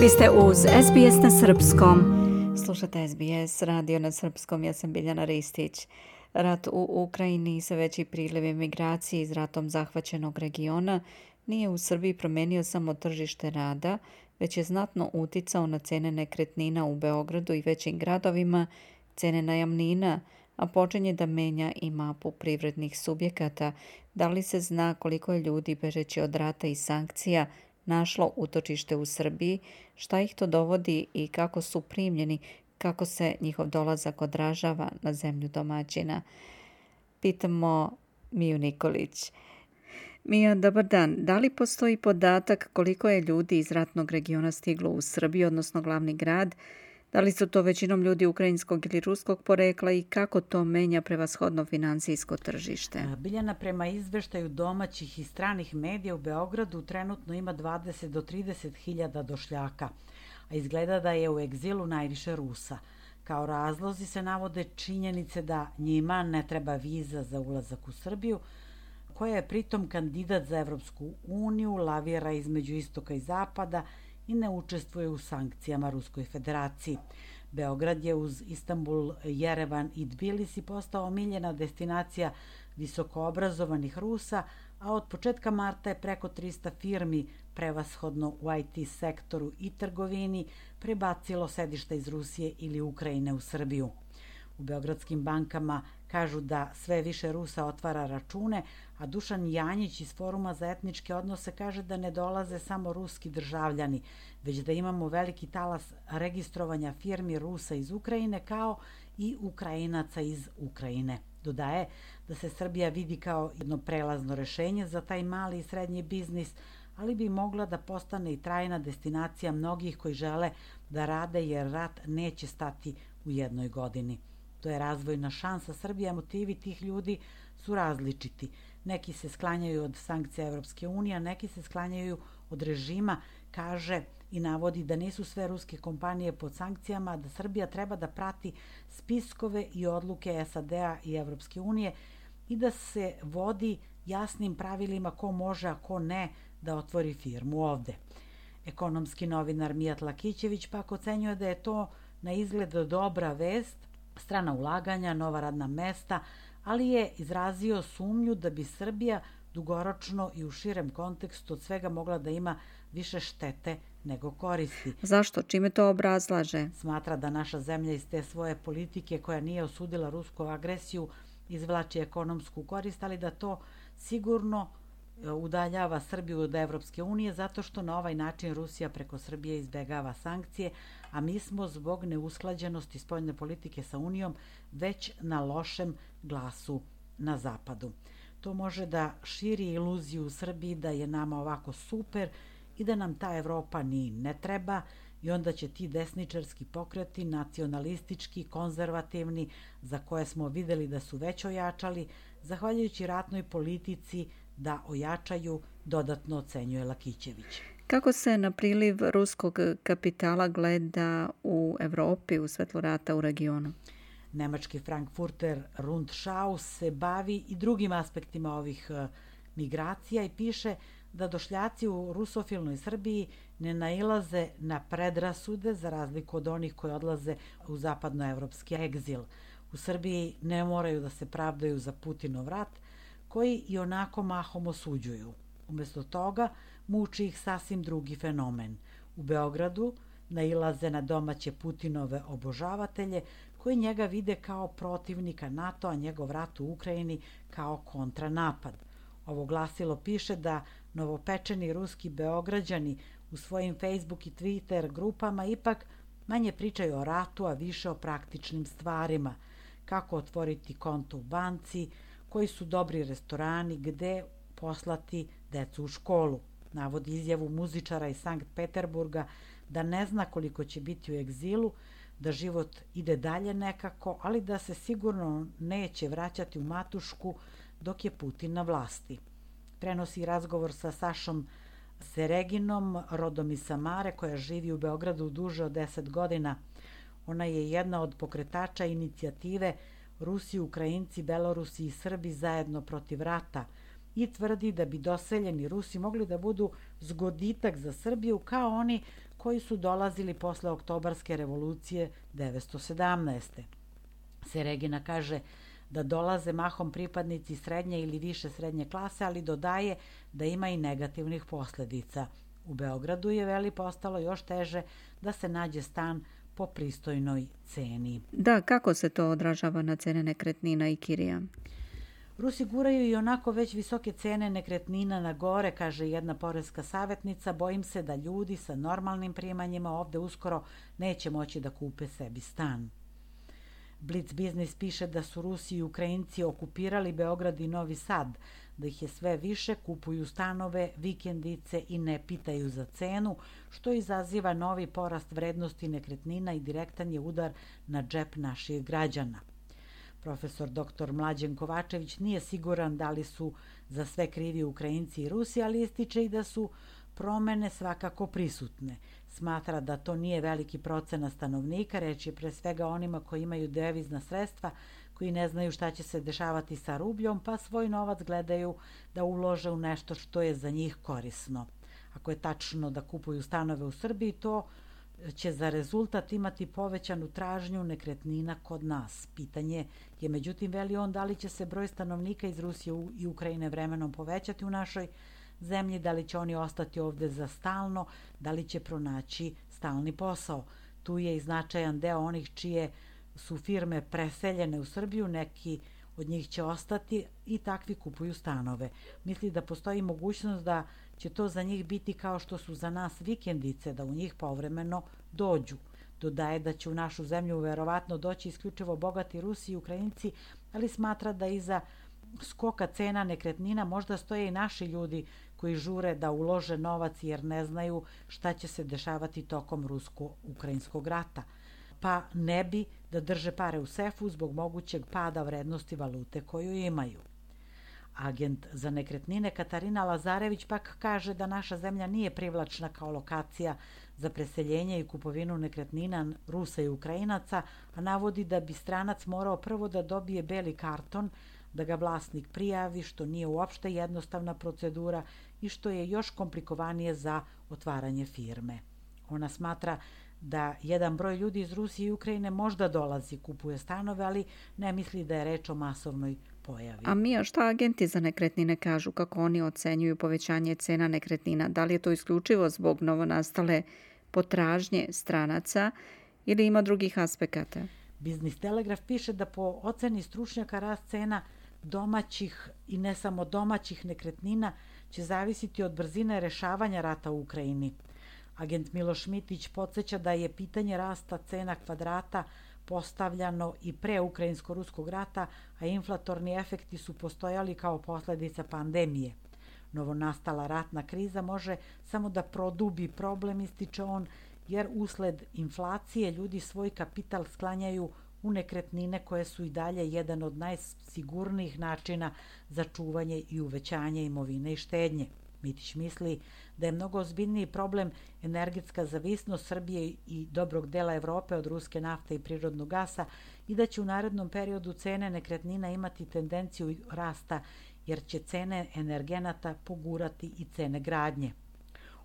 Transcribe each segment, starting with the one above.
Vi ste uz SBS na Srpskom. Slušate SBS radio na Srpskom, ja sam Biljana Ristić. Rat u Ukrajini i sve veći priliv imigracije iz ratom zahvaćenog regiona nije u Srbiji promenio samo tržište rada, već je znatno uticao na cene nekretnina u Beogradu i većim gradovima, cene najamnina, a počinje da menja i mapu privrednih subjekata. Da li se zna koliko je ljudi bežeći od rata i sankcija našlo utočište u Srbiji, šta ih to dovodi i kako su primljeni, kako se njihov dolazak odražava na zemlju domaćina. Pitamo Miju Nikolić. Mija, dobar dan. Da li postoji podatak koliko je ljudi iz ratnog regiona stiglo u Srbiju, odnosno glavni grad, Da li su to većinom ljudi ukrajinskog ili ruskog porekla i kako to menja prevashodno finansijsko tržište? Biljana prema izveštaju domaćih i stranih medija u Beogradu trenutno ima 20 do 30 hiljada došljaka, a izgleda da je u egzilu najviše Rusa. Kao razlozi se navode činjenice da njima ne treba viza za ulazak u Srbiju, koja je pritom kandidat za Evropsku uniju, lavira između istoka i zapada i ne učestvuje u sankcijama Ruskoj federaciji. Beograd je uz Istanbul, Jerevan i Tbilisi postao omiljena destinacija visokoobrazovanih Rusa, a od početka marta je preko 300 firmi, prevashodno u IT sektoru i trgovini, prebacilo sedišta iz Rusije ili Ukrajine u Srbiju. U beogradskim bankama kažu da sve više Rusa otvara račune, a Dušan Janjić iz Foruma za etničke odnose kaže da ne dolaze samo ruski državljani, već da imamo veliki talas registrovanja firmi Rusa iz Ukrajine kao i Ukrajinaca iz Ukrajine. Dodaje da se Srbija vidi kao jedno prelazno rešenje za taj mali i srednji biznis, ali bi mogla da postane i trajna destinacija mnogih koji žele da rade jer rat neće stati u jednoj godini. To je razvojna šansa Srbije, motivi tih ljudi su različiti. Neki se sklanjaju od sankcija Evropske unije, neki se sklanjaju od režima, kaže i navodi da nisu sve ruske kompanije pod sankcijama, da Srbija treba da prati spiskove i odluke SAD-a i Evropske unije i da se vodi jasnim pravilima ko može, a ko ne da otvori firmu ovde. Ekonomski novinar Mijat Lakićević pak ocenjuje da je to na izgled dobra vest, strana ulaganja, nova radna mesta, ali je izrazio sumnju da bi Srbija dugoročno i u širem kontekstu od svega mogla da ima više štete nego koristi. Zašto? Čime to obrazlaže? Smatra da naša zemlja iz te svoje politike koja nije osudila rusku agresiju izvlači ekonomsku korist, ali da to sigurno udaljava Srbiju od Evropske unije zato što na ovaj način Rusija preko Srbije izbegava sankcije, a mi smo zbog neusklađenosti spoljne politike sa Unijom već na lošem glasu na zapadu. To može da širi iluziju u Srbiji da je nama ovako super i da nam ta Evropa ni ne treba i onda će ti desničarski pokreti, nacionalistički, konzervativni, za koje smo videli da su već ojačali, zahvaljujući ratnoj politici, da ojačaju, dodatno ocenjuje Lakićević. Kako se na priliv ruskog kapitala gleda u Evropi u svetlu rata u regionu? Nemački Frankfurter Rundschau se bavi i drugim aspektima ovih e, migracija i piše da došljaci u rusofilnoj Srbiji ne nailaze na predrasude za razliku od onih koji odlaze u zapadnoevropski egzil. U Srbiji ne moraju da se pravdaju za Putinov rat, koji i onako mahom osuđuju. Umesto toga, muči ih sasvim drugi fenomen. U Beogradu nailaze na domaće Putinove obožavatelje koji njega vide kao protivnika NATO, a njegov rat u Ukrajini kao kontranapad. Ovo glasilo piše da novopečeni ruski beograđani u svojim Facebook i Twitter grupama ipak manje pričaju o ratu, a više o praktičnim stvarima, kako otvoriti konto u banci, koji su dobri restorani, gde poslati decu u školu. Navodi izjavu muzičara iz Sankt Peterburga da ne zna koliko će biti u egzilu, da život ide dalje nekako, ali da se sigurno neće vraćati u matušku dok je Putin na vlasti. Prenosi razgovor sa Sašom Sereginom, rodom iz Samare, koja živi u Beogradu duže od 10 godina. Ona je jedna od pokretača inicijative Rusi, Ukrajinci, Belorusi i Srbi zajedno protiv rata i tvrdi da bi doseljeni Rusi mogli da budu zgoditak za Srbiju kao oni koji su dolazili posle oktobarske revolucije 917. Seregina kaže da dolaze mahom pripadnici srednje ili više srednje klase, ali dodaje da ima i negativnih posledica. U Beogradu je veli postalo još teže da se nađe stan po pristojnoj ceni. Da, kako se to odražava na cene nekretnina i kirija? Rusi guraju i onako već visoke cene nekretnina na gore, kaže jedna poreska savjetnica. Bojim se da ljudi sa normalnim primanjima ovde uskoro neće moći da kupe sebi stan. Blitz Business piše da su Rusi i Ukrajinci okupirali Beograd i Novi Sad, da ih je sve više, kupuju stanove, vikendice i ne pitaju za cenu, što izaziva novi porast vrednosti nekretnina i direktan je udar na džep naših građana. Profesor dr. Mlađen Kovačević nije siguran da li su za sve krivi Ukrajinci i Rusi, ali ističe i da su promene svakako prisutne. Smatra da to nije veliki procena stanovnika, reč je pre svega onima koji imaju devizna sredstva, koji ne znaju šta će se dešavati sa rubljom, pa svoj novac gledaju da ulože u nešto što je za njih korisno. Ako je tačno da kupuju stanove u Srbiji, to će za rezultat imati povećanu tražnju nekretnina kod nas. Pitanje je, međutim, veli on da li će se broj stanovnika iz Rusije i Ukrajine vremenom povećati u našoj zemlji, da li će oni ostati ovde za stalno, da li će pronaći stalni posao. Tu je i značajan deo onih čije su firme preseljene u Srbiju, neki od njih će ostati i takvi kupuju stanove. Misli da postoji mogućnost da će to za njih biti kao što su za nas vikendice, da u njih povremeno dođu. Dodaje da će u našu zemlju verovatno doći isključivo bogati Rusi i Ukrajinci, ali smatra da iza skoka cena nekretnina možda stoje i naši ljudi koji žure da ulože novac jer ne znaju šta će se dešavati tokom rusko-ukrajinskog rata, pa ne bi da drže pare u sefu zbog mogućeg pada vrednosti valute koju imaju. Agent za nekretnine Katarina Lazarević pak kaže da naša zemlja nije privlačna kao lokacija za preseljenje i kupovinu nekretnina Rusa i Ukrajinaca, a navodi da bi stranac morao prvo da dobije beli karton, da ga vlasnik prijavi, što nije uopšte jednostavna procedura i što je još komplikovanije za otvaranje firme. Ona smatra da jedan broj ljudi iz Rusije i Ukrajine možda dolazi, kupuje stanove, ali ne misli da je reč o masovnoj pojavi. A Mija, šta agenti za nekretnine kažu, kako oni ocenjuju povećanje cena nekretnina? Da li je to isključivo zbog novonastale potražnje stranaca ili ima drugih aspekata? Biznis Telegraf piše da po oceni stručnjaka rast cena domaćih i ne samo domaćih nekretnina će zavisiti od brzine rešavanja rata u Ukrajini. Agent Miloš Mitić podsjeća da je pitanje rasta cena kvadrata postavljano i pre Ukrajinsko-Ruskog rata, a inflatorni efekti su postojali kao posledica pandemije. Novonastala ratna kriza može samo da produbi problem, ističe on, jer usled inflacije ljudi svoj kapital sklanjaju u nekretnine koje su i dalje jedan od najsigurnijih načina za čuvanje i uvećanje imovine i štednje. Mitić misli da je mnogo ozbiljniji problem energetska zavisnost Srbije i dobrog dela Evrope od ruske nafte i prirodnog gasa i da će u narednom periodu cene nekretnina imati tendenciju rasta jer će cene energenata pogurati i cene gradnje.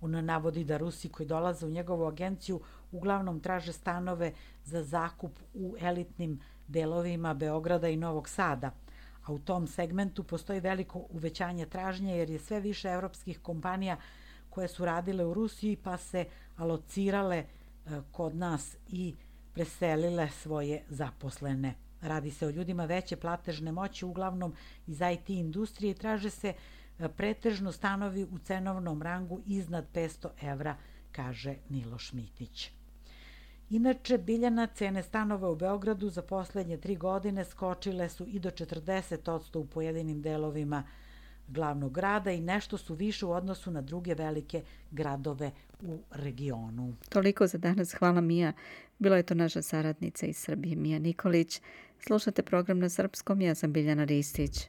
On navodi da Rusi koji dolaze u njegovu agenciju uglavnom traže stanove za zakup u elitnim delovima Beograda i Novog Sada, u tom segmentu postoji veliko uvećanje tražnje jer je sve više evropskih kompanija koje su radile u Rusiji pa se alocirale e, kod nas i preselile svoje zaposlene. Radi se o ljudima veće platežne moći, uglavnom iz IT industrije traže se e, pretežno stanovi u cenovnom rangu iznad 500 evra, kaže Miloš Mitić. Inače, Biljana cene stanova u Beogradu za poslednje tri godine skočile su i do 40% u pojedinim delovima glavnog grada i nešto su više u odnosu na druge velike gradove u regionu. Toliko za danas. Hvala Mija. Bila je to naša saradnica iz Srbije, Mija Nikolić. Slušate program na srpskom, ja sam Biljana Ristić.